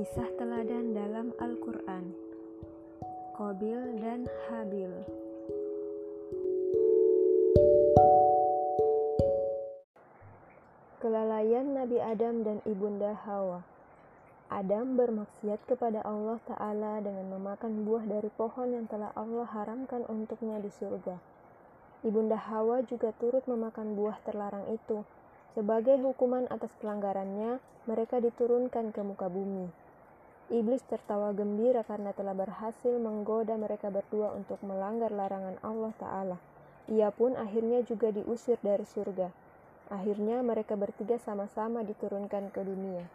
Kisah teladan dalam Al-Quran Kobil dan Habil Kelalaian Nabi Adam dan Ibunda Hawa Adam bermaksiat kepada Allah Ta'ala dengan memakan buah dari pohon yang telah Allah haramkan untuknya di surga. Ibunda Hawa juga turut memakan buah terlarang itu. Sebagai hukuman atas pelanggarannya, mereka diturunkan ke muka bumi. Iblis tertawa gembira karena telah berhasil menggoda mereka berdua untuk melanggar larangan Allah Ta'ala. Ia pun akhirnya juga diusir dari surga. Akhirnya mereka bertiga sama-sama diturunkan ke dunia.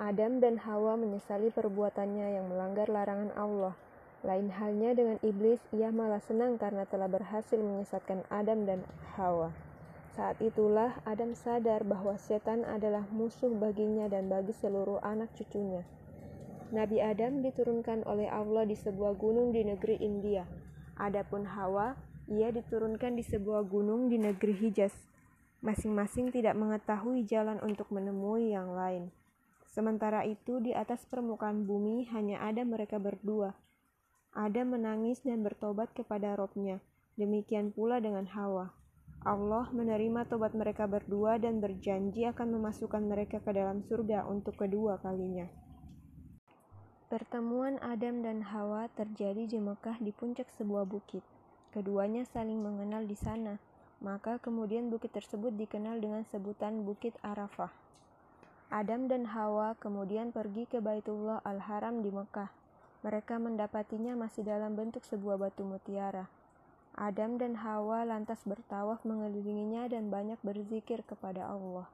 Adam dan Hawa menyesali perbuatannya yang melanggar larangan Allah. Lain halnya dengan iblis, ia malah senang karena telah berhasil menyesatkan Adam dan Hawa. Saat itulah Adam sadar bahwa setan adalah musuh baginya dan bagi seluruh anak cucunya. Nabi Adam diturunkan oleh Allah di sebuah gunung di negeri India. Adapun Hawa, ia diturunkan di sebuah gunung di negeri Hijaz. Masing-masing tidak mengetahui jalan untuk menemui yang lain. Sementara itu, di atas permukaan bumi hanya ada mereka berdua. Adam menangis dan bertobat kepada Robnya. Demikian pula dengan Hawa. Allah menerima tobat mereka berdua dan berjanji akan memasukkan mereka ke dalam surga untuk kedua kalinya. Pertemuan Adam dan Hawa terjadi di Mekah di puncak sebuah bukit. Keduanya saling mengenal di sana, maka kemudian bukit tersebut dikenal dengan sebutan Bukit Arafah. Adam dan Hawa kemudian pergi ke Baitullah Al-Haram di Mekah. Mereka mendapatinya masih dalam bentuk sebuah batu mutiara. Adam dan Hawa lantas bertawaf mengelilinginya dan banyak berzikir kepada Allah.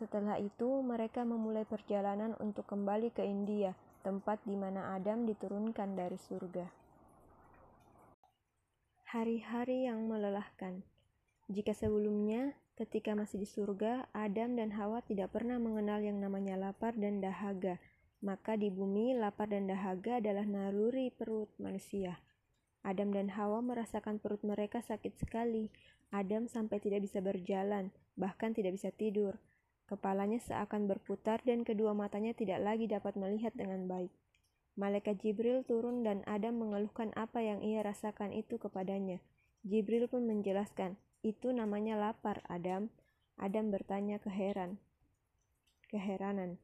Setelah itu, mereka memulai perjalanan untuk kembali ke India, tempat di mana Adam diturunkan dari surga. Hari-hari yang melelahkan. Jika sebelumnya, ketika masih di surga, Adam dan Hawa tidak pernah mengenal yang namanya lapar dan dahaga, maka di bumi lapar dan dahaga adalah naluri perut manusia. Adam dan Hawa merasakan perut mereka sakit sekali. Adam sampai tidak bisa berjalan, bahkan tidak bisa tidur. Kepalanya seakan berputar dan kedua matanya tidak lagi dapat melihat dengan baik. Malaikat Jibril turun dan Adam mengeluhkan apa yang ia rasakan itu kepadanya. Jibril pun menjelaskan, itu namanya lapar, Adam. Adam bertanya keheran. Keheranan.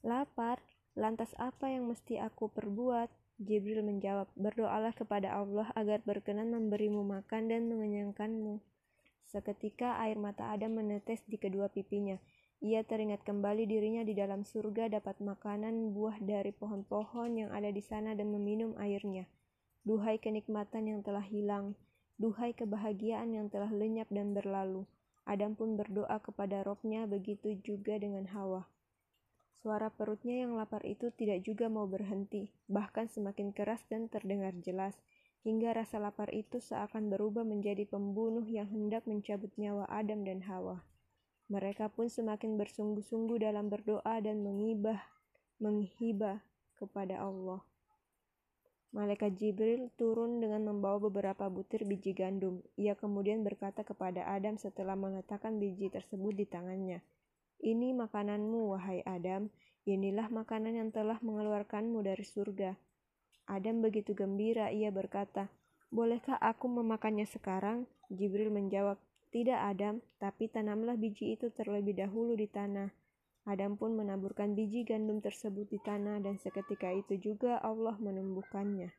Lapar? Lantas apa yang mesti aku perbuat? Jibril menjawab, berdoalah kepada Allah agar berkenan memberimu makan dan mengenyangkanmu. Seketika air mata Adam menetes di kedua pipinya. Ia teringat kembali dirinya di dalam surga dapat makanan buah dari pohon-pohon yang ada di sana dan meminum airnya. Duhai kenikmatan yang telah hilang, duhai kebahagiaan yang telah lenyap dan berlalu. Adam pun berdoa kepada Robnya begitu juga dengan Hawa. Suara perutnya yang lapar itu tidak juga mau berhenti, bahkan semakin keras dan terdengar jelas, hingga rasa lapar itu seakan berubah menjadi pembunuh yang hendak mencabut nyawa Adam dan Hawa. Mereka pun semakin bersungguh-sungguh dalam berdoa dan mengibah, menghibah kepada Allah. Malaikat Jibril turun dengan membawa beberapa butir biji gandum. Ia kemudian berkata kepada Adam setelah meletakkan biji tersebut di tangannya, "Ini makananmu, wahai Adam. Inilah makanan yang telah mengeluarkanmu dari surga." Adam begitu gembira, ia berkata, "Bolehkah aku memakannya sekarang?" Jibril menjawab, tidak Adam, tapi tanamlah biji itu terlebih dahulu di tanah. Adam pun menaburkan biji gandum tersebut di tanah dan seketika itu juga Allah menumbuhkannya.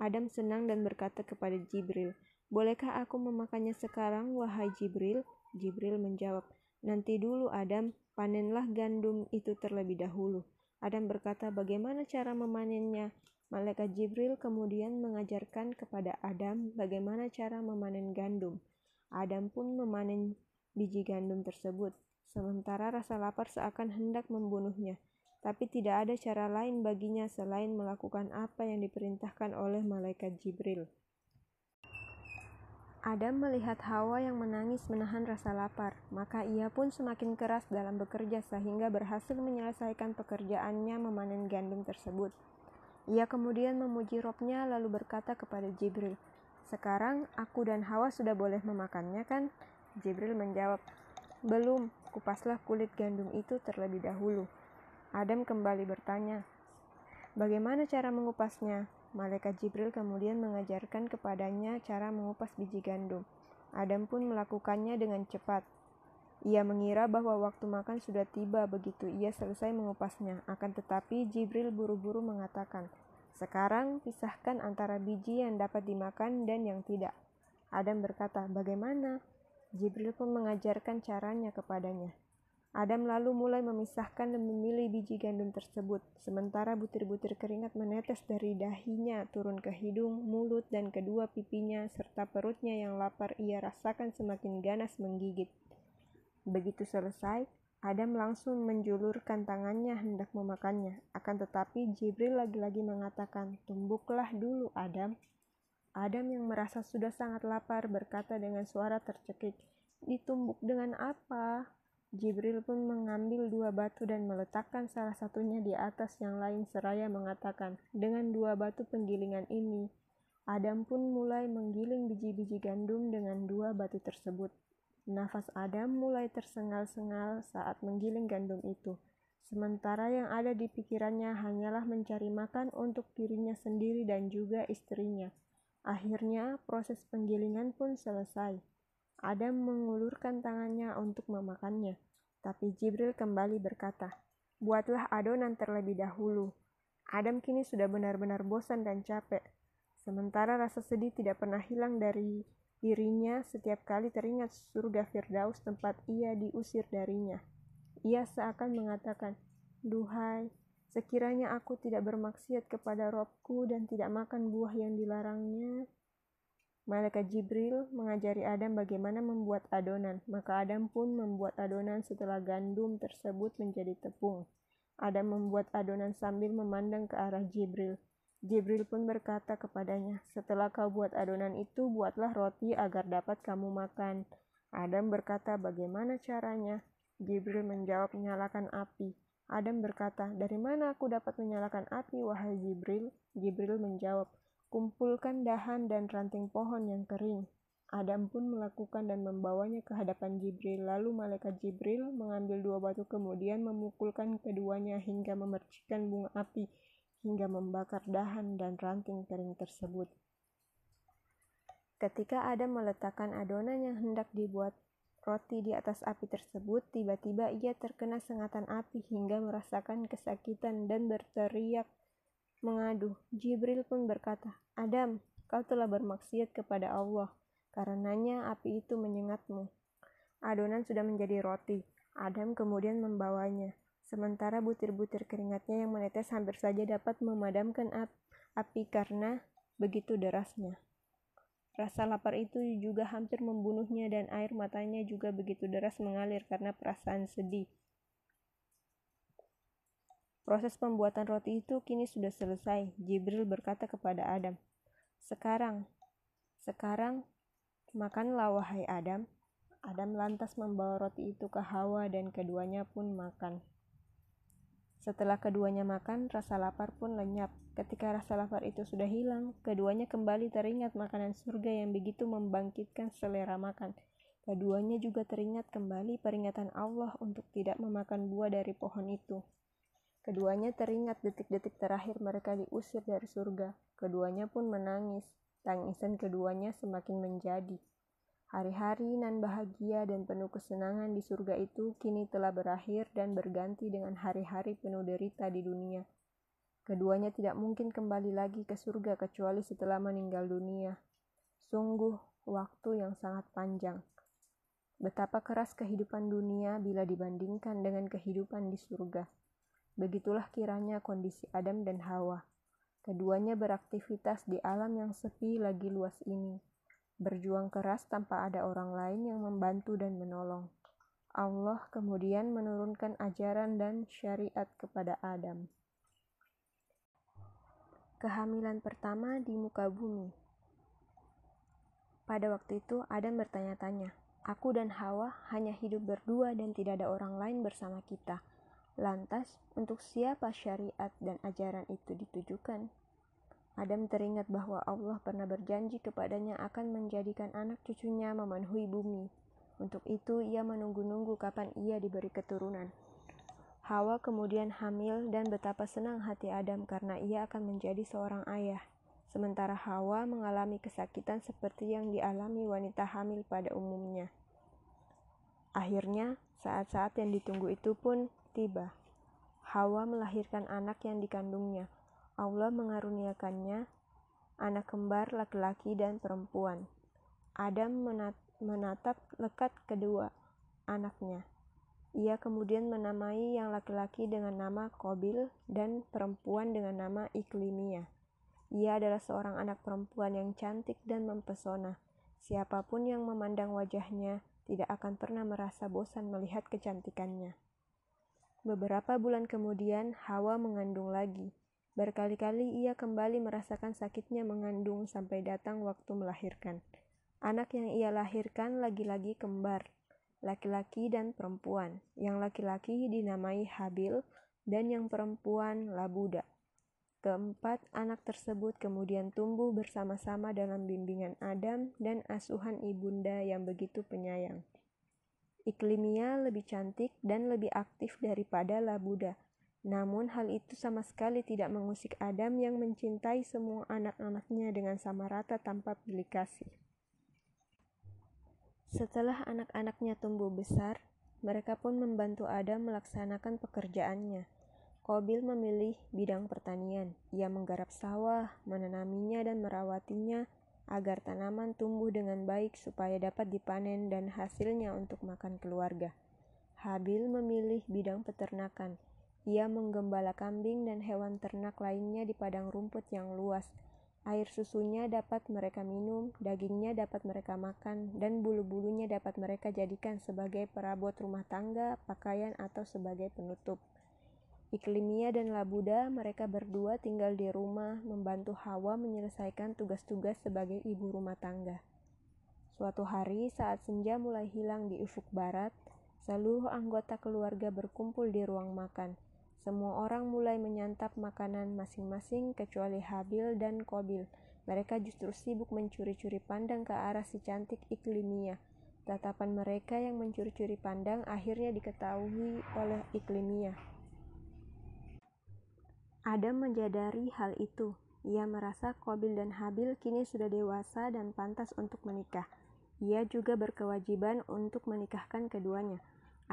Adam senang dan berkata kepada Jibril, Bolehkah aku memakannya sekarang, wahai Jibril? Jibril menjawab, Nanti dulu Adam, panenlah gandum itu terlebih dahulu. Adam berkata, bagaimana cara memanennya? Malaikat Jibril kemudian mengajarkan kepada Adam bagaimana cara memanen gandum. Adam pun memanen biji gandum tersebut, sementara rasa lapar seakan hendak membunuhnya. Tapi tidak ada cara lain baginya selain melakukan apa yang diperintahkan oleh malaikat Jibril. Adam melihat Hawa yang menangis menahan rasa lapar, maka ia pun semakin keras dalam bekerja sehingga berhasil menyelesaikan pekerjaannya memanen gandum tersebut. Ia kemudian memuji Robnya lalu berkata kepada Jibril, sekarang aku dan Hawa sudah boleh memakannya kan? Jibril menjawab, belum, kupaslah kulit gandum itu terlebih dahulu. Adam kembali bertanya, "Bagaimana cara mengupasnya?" Malaikat Jibril kemudian mengajarkan kepadanya cara mengupas biji gandum. Adam pun melakukannya dengan cepat. Ia mengira bahwa waktu makan sudah tiba begitu ia selesai mengupasnya. Akan tetapi Jibril buru-buru mengatakan, "Sekarang pisahkan antara biji yang dapat dimakan dan yang tidak." Adam berkata, "Bagaimana?" Jibril pun mengajarkan caranya kepadanya. Adam lalu mulai memisahkan dan memilih biji gandum tersebut, sementara butir-butir keringat menetes dari dahinya turun ke hidung, mulut, dan kedua pipinya, serta perutnya yang lapar ia rasakan semakin ganas menggigit. Begitu selesai, Adam langsung menjulurkan tangannya hendak memakannya, akan tetapi Jibril lagi-lagi mengatakan, Tumbuklah dulu, Adam. Adam yang merasa sudah sangat lapar berkata dengan suara tercekik, Ditumbuk dengan apa? Jibril pun mengambil dua batu dan meletakkan salah satunya di atas yang lain seraya mengatakan, dengan dua batu penggilingan ini, Adam pun mulai menggiling biji-biji gandum dengan dua batu tersebut. Nafas Adam mulai tersengal-sengal saat menggiling gandum itu, sementara yang ada di pikirannya hanyalah mencari makan untuk dirinya sendiri dan juga istrinya. Akhirnya, proses penggilingan pun selesai. Adam mengulurkan tangannya untuk memakannya, tapi Jibril kembali berkata, "Buatlah adonan terlebih dahulu." Adam kini sudah benar-benar bosan dan capek. Sementara rasa sedih tidak pernah hilang dari dirinya setiap kali teringat surga Firdaus tempat ia diusir darinya. Ia seakan mengatakan, "Duhai, sekiranya aku tidak bermaksiat kepada Robku dan tidak makan buah yang dilarangnya, Malaikat Jibril mengajari Adam bagaimana membuat adonan, maka Adam pun membuat adonan setelah gandum tersebut menjadi tepung. Adam membuat adonan sambil memandang ke arah Jibril. Jibril pun berkata kepadanya, "Setelah kau buat adonan itu, buatlah roti agar dapat kamu makan." Adam berkata, "Bagaimana caranya?" Jibril menjawab, "Nyalakan api." Adam berkata, "Dari mana aku dapat menyalakan api, wahai Jibril?" Jibril menjawab, Kumpulkan dahan dan ranting pohon yang kering. Adam pun melakukan dan membawanya ke hadapan Jibril. Lalu malaikat Jibril mengambil dua batu kemudian memukulkan keduanya hingga memercikkan bunga api hingga membakar dahan dan ranting kering tersebut. Ketika Adam meletakkan adonan yang hendak dibuat roti di atas api tersebut, tiba-tiba ia terkena sengatan api hingga merasakan kesakitan dan berteriak mengadu. Jibril pun berkata, Adam, kau telah bermaksiat kepada Allah, karenanya api itu menyengatmu. Adonan sudah menjadi roti. Adam kemudian membawanya. Sementara butir-butir keringatnya yang menetes hampir saja dapat memadamkan api karena begitu derasnya. Rasa lapar itu juga hampir membunuhnya dan air matanya juga begitu deras mengalir karena perasaan sedih. Proses pembuatan roti itu kini sudah selesai. Jibril berkata kepada Adam, "Sekarang, sekarang makanlah wahai Adam." Adam lantas membawa roti itu ke Hawa dan keduanya pun makan. Setelah keduanya makan, rasa lapar pun lenyap. Ketika rasa lapar itu sudah hilang, keduanya kembali teringat makanan surga yang begitu membangkitkan selera makan. Keduanya juga teringat kembali peringatan Allah untuk tidak memakan buah dari pohon itu. Keduanya teringat detik-detik terakhir mereka diusir dari surga. Keduanya pun menangis. Tangisan keduanya semakin menjadi. Hari-hari nan bahagia dan penuh kesenangan di surga itu kini telah berakhir dan berganti dengan hari-hari penuh derita di dunia. Keduanya tidak mungkin kembali lagi ke surga kecuali setelah meninggal dunia. Sungguh, waktu yang sangat panjang. Betapa keras kehidupan dunia bila dibandingkan dengan kehidupan di surga. Begitulah kiranya kondisi Adam dan Hawa. Keduanya beraktivitas di alam yang sepi lagi luas ini, berjuang keras tanpa ada orang lain yang membantu dan menolong. Allah kemudian menurunkan ajaran dan syariat kepada Adam. Kehamilan pertama di muka bumi. Pada waktu itu, Adam bertanya-tanya, "Aku dan Hawa hanya hidup berdua dan tidak ada orang lain bersama kita." Lantas, untuk siapa syariat dan ajaran itu ditujukan? Adam teringat bahwa Allah pernah berjanji kepadanya akan menjadikan anak cucunya memenuhi bumi. Untuk itu, ia menunggu-nunggu kapan ia diberi keturunan. Hawa kemudian hamil dan betapa senang hati Adam karena ia akan menjadi seorang ayah. Sementara Hawa mengalami kesakitan seperti yang dialami wanita hamil pada umumnya. Akhirnya, saat-saat yang ditunggu itu pun tiba. Hawa melahirkan anak yang dikandungnya. Allah mengaruniakannya anak kembar laki-laki dan perempuan. Adam menatap lekat kedua anaknya. Ia kemudian menamai yang laki-laki dengan nama Kobil dan perempuan dengan nama Iklimia. Ia adalah seorang anak perempuan yang cantik dan mempesona. Siapa pun yang memandang wajahnya tidak akan pernah merasa bosan melihat kecantikannya. Beberapa bulan kemudian, Hawa mengandung lagi. Berkali-kali ia kembali merasakan sakitnya mengandung sampai datang waktu melahirkan. Anak yang ia lahirkan lagi-lagi kembar, laki-laki dan perempuan. Yang laki-laki dinamai Habil dan yang perempuan Labuda. Keempat anak tersebut kemudian tumbuh bersama-sama dalam bimbingan Adam dan asuhan ibunda yang begitu penyayang. Iklimia lebih cantik dan lebih aktif daripada Labuda. Namun hal itu sama sekali tidak mengusik Adam yang mencintai semua anak-anaknya dengan sama rata tanpa pilih kasih. Setelah anak-anaknya tumbuh besar, mereka pun membantu Adam melaksanakan pekerjaannya. Kobil memilih bidang pertanian. Ia menggarap sawah, menanaminya dan merawatinya agar tanaman tumbuh dengan baik supaya dapat dipanen dan hasilnya untuk makan keluarga. Habil memilih bidang peternakan. Ia menggembala kambing dan hewan ternak lainnya di padang rumput yang luas. Air susunya dapat mereka minum, dagingnya dapat mereka makan, dan bulu-bulunya dapat mereka jadikan sebagai perabot rumah tangga, pakaian, atau sebagai penutup. Iklimia dan Labuda, mereka berdua tinggal di rumah membantu Hawa menyelesaikan tugas-tugas sebagai ibu rumah tangga. Suatu hari saat senja mulai hilang di ufuk barat, seluruh anggota keluarga berkumpul di ruang makan. Semua orang mulai menyantap makanan masing-masing kecuali Habil dan Kobil. Mereka justru sibuk mencuri-curi pandang ke arah si cantik Iklimia. Tatapan mereka yang mencuri-curi pandang akhirnya diketahui oleh Iklimia. Adam menjadari hal itu. Ia merasa Kobil dan Habil kini sudah dewasa dan pantas untuk menikah. Ia juga berkewajiban untuk menikahkan keduanya.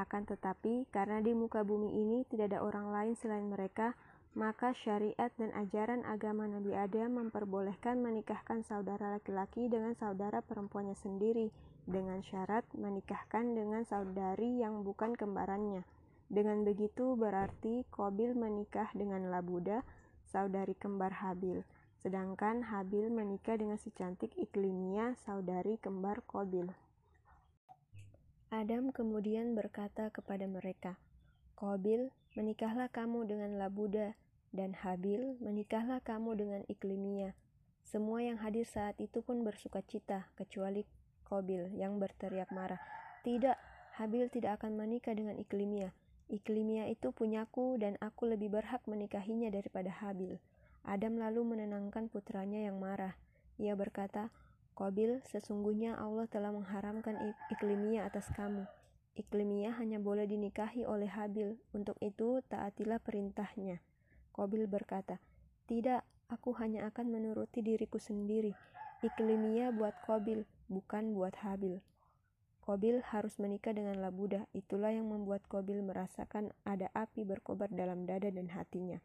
Akan tetapi, karena di muka bumi ini tidak ada orang lain selain mereka, maka syariat dan ajaran agama Nabi Adam memperbolehkan menikahkan saudara laki-laki dengan saudara perempuannya sendiri, dengan syarat menikahkan dengan saudari yang bukan kembarannya. Dengan begitu berarti Kobil menikah dengan Labuda, saudari kembar Habil, sedangkan Habil menikah dengan si cantik Iklimia, saudari kembar Kobil. Adam kemudian berkata kepada mereka, Kobil, menikahlah kamu dengan Labuda, dan Habil, menikahlah kamu dengan Iklimia. Semua yang hadir saat itu pun bersuka cita, kecuali Kobil yang berteriak marah. Tidak, Habil tidak akan menikah dengan Iklimia. Iklimia itu punyaku dan aku lebih berhak menikahinya daripada Habil. Adam lalu menenangkan putranya yang marah. Ia berkata, Kobil, sesungguhnya Allah telah mengharamkan Iklimia atas kamu. Iklimia hanya boleh dinikahi oleh Habil. Untuk itu, taatilah perintahnya. Kobil berkata, Tidak, aku hanya akan menuruti diriku sendiri. Iklimia buat Kobil, bukan buat Habil. Kobil harus menikah dengan Labuda. Itulah yang membuat Kobil merasakan ada api berkobar dalam dada dan hatinya.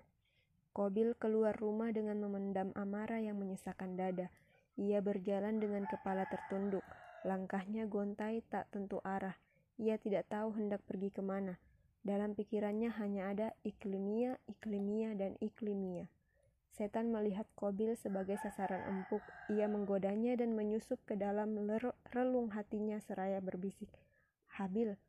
Kobil keluar rumah dengan memendam amarah yang menyisakan dada. Ia berjalan dengan kepala tertunduk. Langkahnya gontai tak tentu arah. Ia tidak tahu hendak pergi ke mana. Dalam pikirannya hanya ada iklimia, iklimia, dan iklimia. Setan melihat Kobil sebagai sasaran empuk. Ia menggodanya dan menyusup ke dalam relung hatinya seraya berbisik. Habil,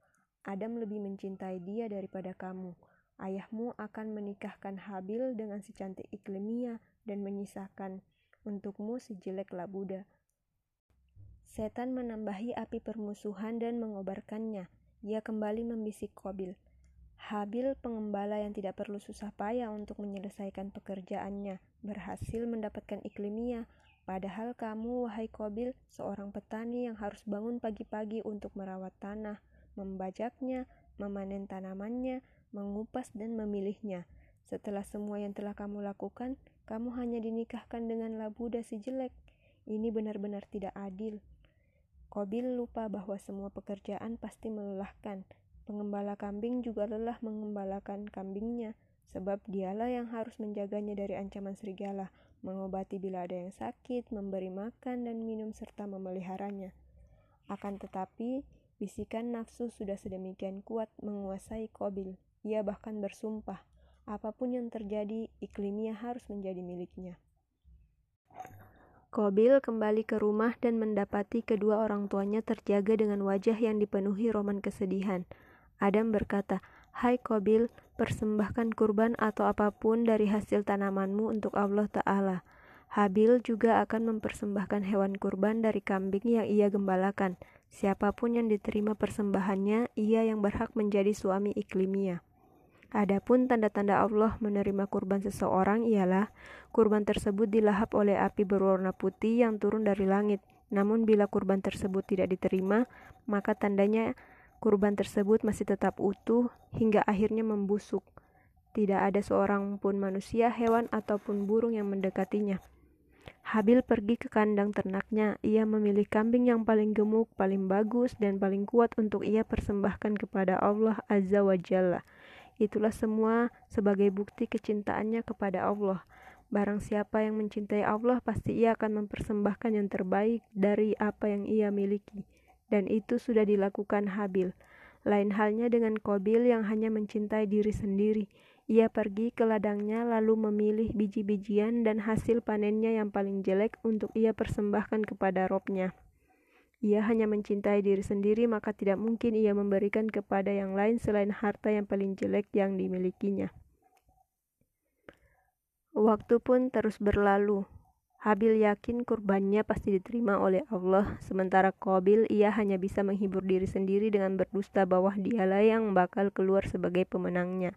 Adam lebih mencintai dia daripada kamu. Ayahmu akan menikahkan Habil dengan si cantik Iklimia dan menyisakan untukmu si jelek Labuda. Setan menambahi api permusuhan dan mengobarkannya. Ia kembali membisik Kobil. Habil, pengembala yang tidak perlu susah payah untuk menyelesaikan pekerjaannya, berhasil mendapatkan iklimia. Padahal kamu, wahai Kobil, seorang petani yang harus bangun pagi-pagi untuk merawat tanah, membajaknya, memanen tanamannya, mengupas dan memilihnya. Setelah semua yang telah kamu lakukan, kamu hanya dinikahkan dengan labuda si jelek. Ini benar-benar tidak adil. Kobil lupa bahwa semua pekerjaan pasti melelahkan. Pengembala kambing juga lelah mengembalakan kambingnya, sebab dialah yang harus menjaganya dari ancaman serigala, mengobati bila ada yang sakit, memberi makan dan minum serta memeliharanya. Akan tetapi, bisikan nafsu sudah sedemikian kuat menguasai Kobil. Ia bahkan bersumpah, apa pun yang terjadi, iklimnya harus menjadi miliknya. Kobil kembali ke rumah dan mendapati kedua orang tuanya terjaga dengan wajah yang dipenuhi roman kesedihan. Adam berkata, Hai Kobil, persembahkan kurban atau apa pun dari hasil tanamanmu untuk Allah Ta'ala. Habil juga akan mempersembahkan hewan kurban dari kambing yang ia gembalakan. Siapa pun yang diterima persembahannya, ia yang berhak menjadi suami iklimia. Adapun tanda-tanda Allah menerima kurban seseorang ialah kurban tersebut dilahap oleh api berwarna putih yang turun dari langit. Namun bila kurban tersebut tidak diterima, maka tandanya kurban tersebut masih tetap utuh hingga akhirnya membusuk. Tidak ada seorang pun manusia, hewan, ataupun burung yang mendekatinya. Habil pergi ke kandang ternaknya. Ia memilih kambing yang paling gemuk, paling bagus, dan paling kuat untuk ia persembahkan kepada Allah Azza wa Jalla. Itulah semua sebagai bukti kecintaannya kepada Allah. Barang siapa yang mencintai Allah, pasti ia akan mempersembahkan yang terbaik dari apa yang ia miliki. Dan itu sudah dilakukan Habil. Lain halnya dengan Kobil yang hanya mencintai diri sendiri. Ia pergi ke ladangnya lalu memilih biji-bijian dan hasil panennya yang paling jelek untuk ia persembahkan kepada robnya. Ia hanya mencintai diri sendiri maka tidak mungkin ia memberikan kepada yang lain selain harta yang paling jelek yang dimilikinya. Waktu pun terus berlalu. Habil yakin kurbannya pasti diterima oleh Allah, sementara Qabil ia hanya bisa menghibur diri sendiri dengan berdusta bahwa dialah yang bakal keluar sebagai pemenangnya.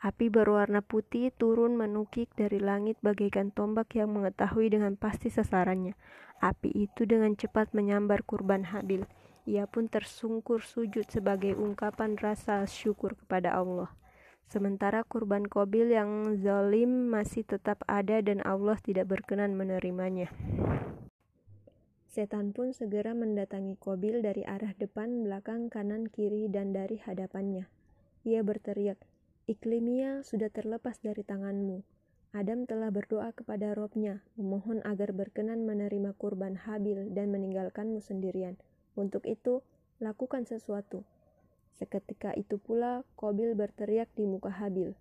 Api berwarna putih turun menukik dari langit bagaikan tombak yang mengetahui dengan pasti sasarannya. Api itu dengan cepat menyambar kurban Habil. Ia pun tersungkur sujud sebagai ungkapan rasa syukur kepada Allah. Sementara kurban Kobil yang zalim masih tetap ada dan Allah tidak berkenan menerimanya. Setan pun segera mendatangi Kobil dari arah depan, belakang, kanan, kiri, dan dari hadapannya. Ia berteriak, Iklimia sudah terlepas dari tanganmu. Adam telah berdoa kepada Robnya, memohon agar berkenan menerima kurban Habil dan meninggalkanmu sendirian. Untuk itu, lakukan sesuatu. Seketika itu pula, Kobil berteriak di muka Habil,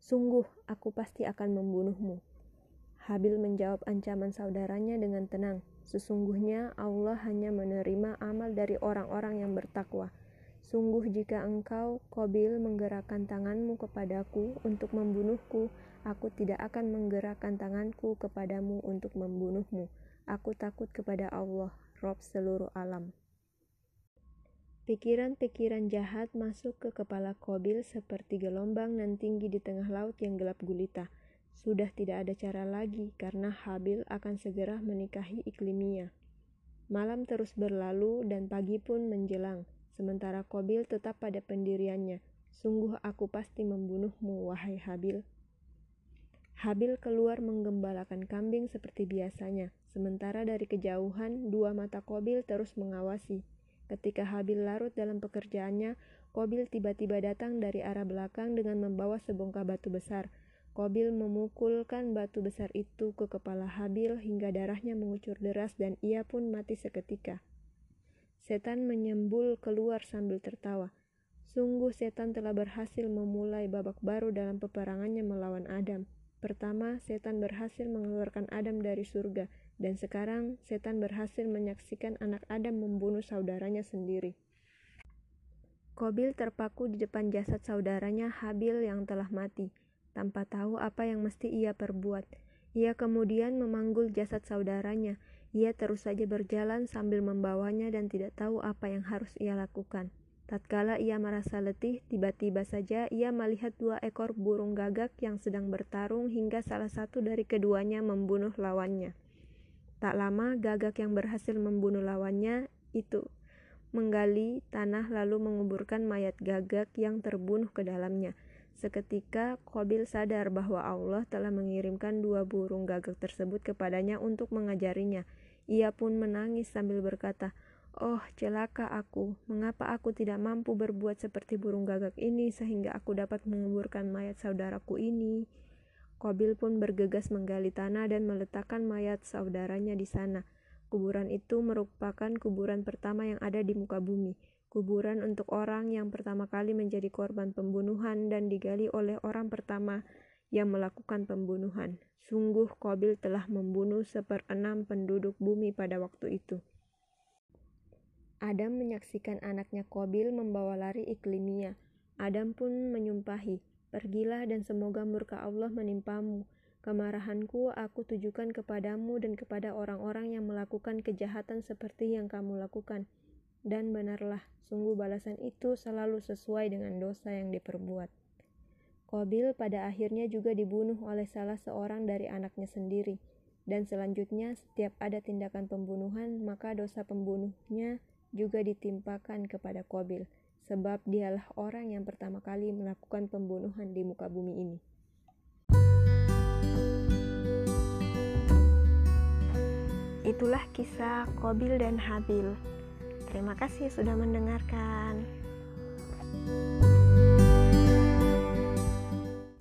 Sungguh, aku pasti akan membunuhmu. Habil menjawab ancaman saudaranya dengan tenang. Sesungguhnya Allah hanya menerima amal dari orang-orang yang bertakwa. Sungguh jika engkau, Kobil, menggerakkan tanganmu kepadaku untuk membunuhku, aku tidak akan menggerakkan tanganku kepadamu untuk membunuhmu. Aku takut kepada Allah, Rob seluruh alam. Pikiran-pikiran jahat masuk ke kepala Kobil seperti gelombang nan tinggi di tengah laut yang gelap gulita. Sudah tidak ada cara lagi karena Habil akan segera menikahi Iklimia. Malam terus berlalu dan pagi pun menjelang. Sementara Kobil tetap pada pendiriannya. Sungguh aku pasti membunuhmu, wahai Habil. Habil keluar menggembalakan kambing seperti biasanya, sementara dari kejauhan dua mata Kobil terus mengawasi. Ketika Habil larut dalam pekerjaannya, Kobil tiba-tiba datang dari arah belakang dengan membawa sebongkah batu besar. Kobil memukulkan batu besar itu ke kepala Habil hingga darahnya mengucur deras dan ia pun mati seketika. Setan menyembul keluar sambil tertawa. Sungguh setan telah berhasil memulai babak baru dalam peperangannya melawan Adam. Pertama, setan berhasil mengeluarkan Adam dari surga, dan sekarang setan berhasil menyaksikan anak Adam membunuh saudaranya sendiri. Kobil terpaku di depan jasad saudaranya Habil yang telah mati, tanpa tahu apa yang mesti ia perbuat. Ia kemudian memanggul jasad saudaranya, ia terus saja berjalan sambil membawanya dan tidak tahu apa yang harus ia lakukan. Tatkala ia merasa letih, tiba-tiba saja ia melihat dua ekor burung gagak yang sedang bertarung hingga salah satu dari keduanya membunuh lawannya. Tak lama, gagak yang berhasil membunuh lawannya itu menggali tanah lalu menguburkan mayat gagak yang terbunuh ke dalamnya. Seketika Kobil sadar bahwa Allah telah mengirimkan dua burung gagak tersebut kepadanya untuk mengajarinya. Ia pun menangis sambil berkata, Oh, celaka aku. Mengapa aku tidak mampu berbuat seperti burung gagak ini sehingga aku dapat menguburkan mayat saudaraku ini? Kobil pun bergegas menggali tanah dan meletakkan mayat saudaranya di sana. Kuburan itu merupakan kuburan pertama yang ada di muka bumi. Kuburan untuk orang yang pertama kali menjadi korban pembunuhan dan digali oleh orang pertama yang melakukan pembunuhan. Sungguh Kobil telah membunuh seperenam penduduk bumi pada waktu itu. Adam menyaksikan anaknya Kobil membawa lari iklimia. Adam pun menyumpahi, Pergilah dan semoga murka Allah menimpamu. Kemarahanku aku tujukan kepadamu dan kepada orang-orang yang melakukan kejahatan seperti yang kamu lakukan. Dan benarlah, sungguh balasan itu selalu sesuai dengan dosa yang diperbuat. Kobil pada akhirnya juga dibunuh oleh salah seorang dari anaknya sendiri. Dan selanjutnya, setiap ada tindakan pembunuhan, maka dosa pembunuhnya juga ditimpakan kepada Kobil, sebab dialah orang yang pertama kali melakukan pembunuhan di muka bumi ini. Itulah kisah Kobil dan Habil. Terima kasih sudah mendengarkan. thank you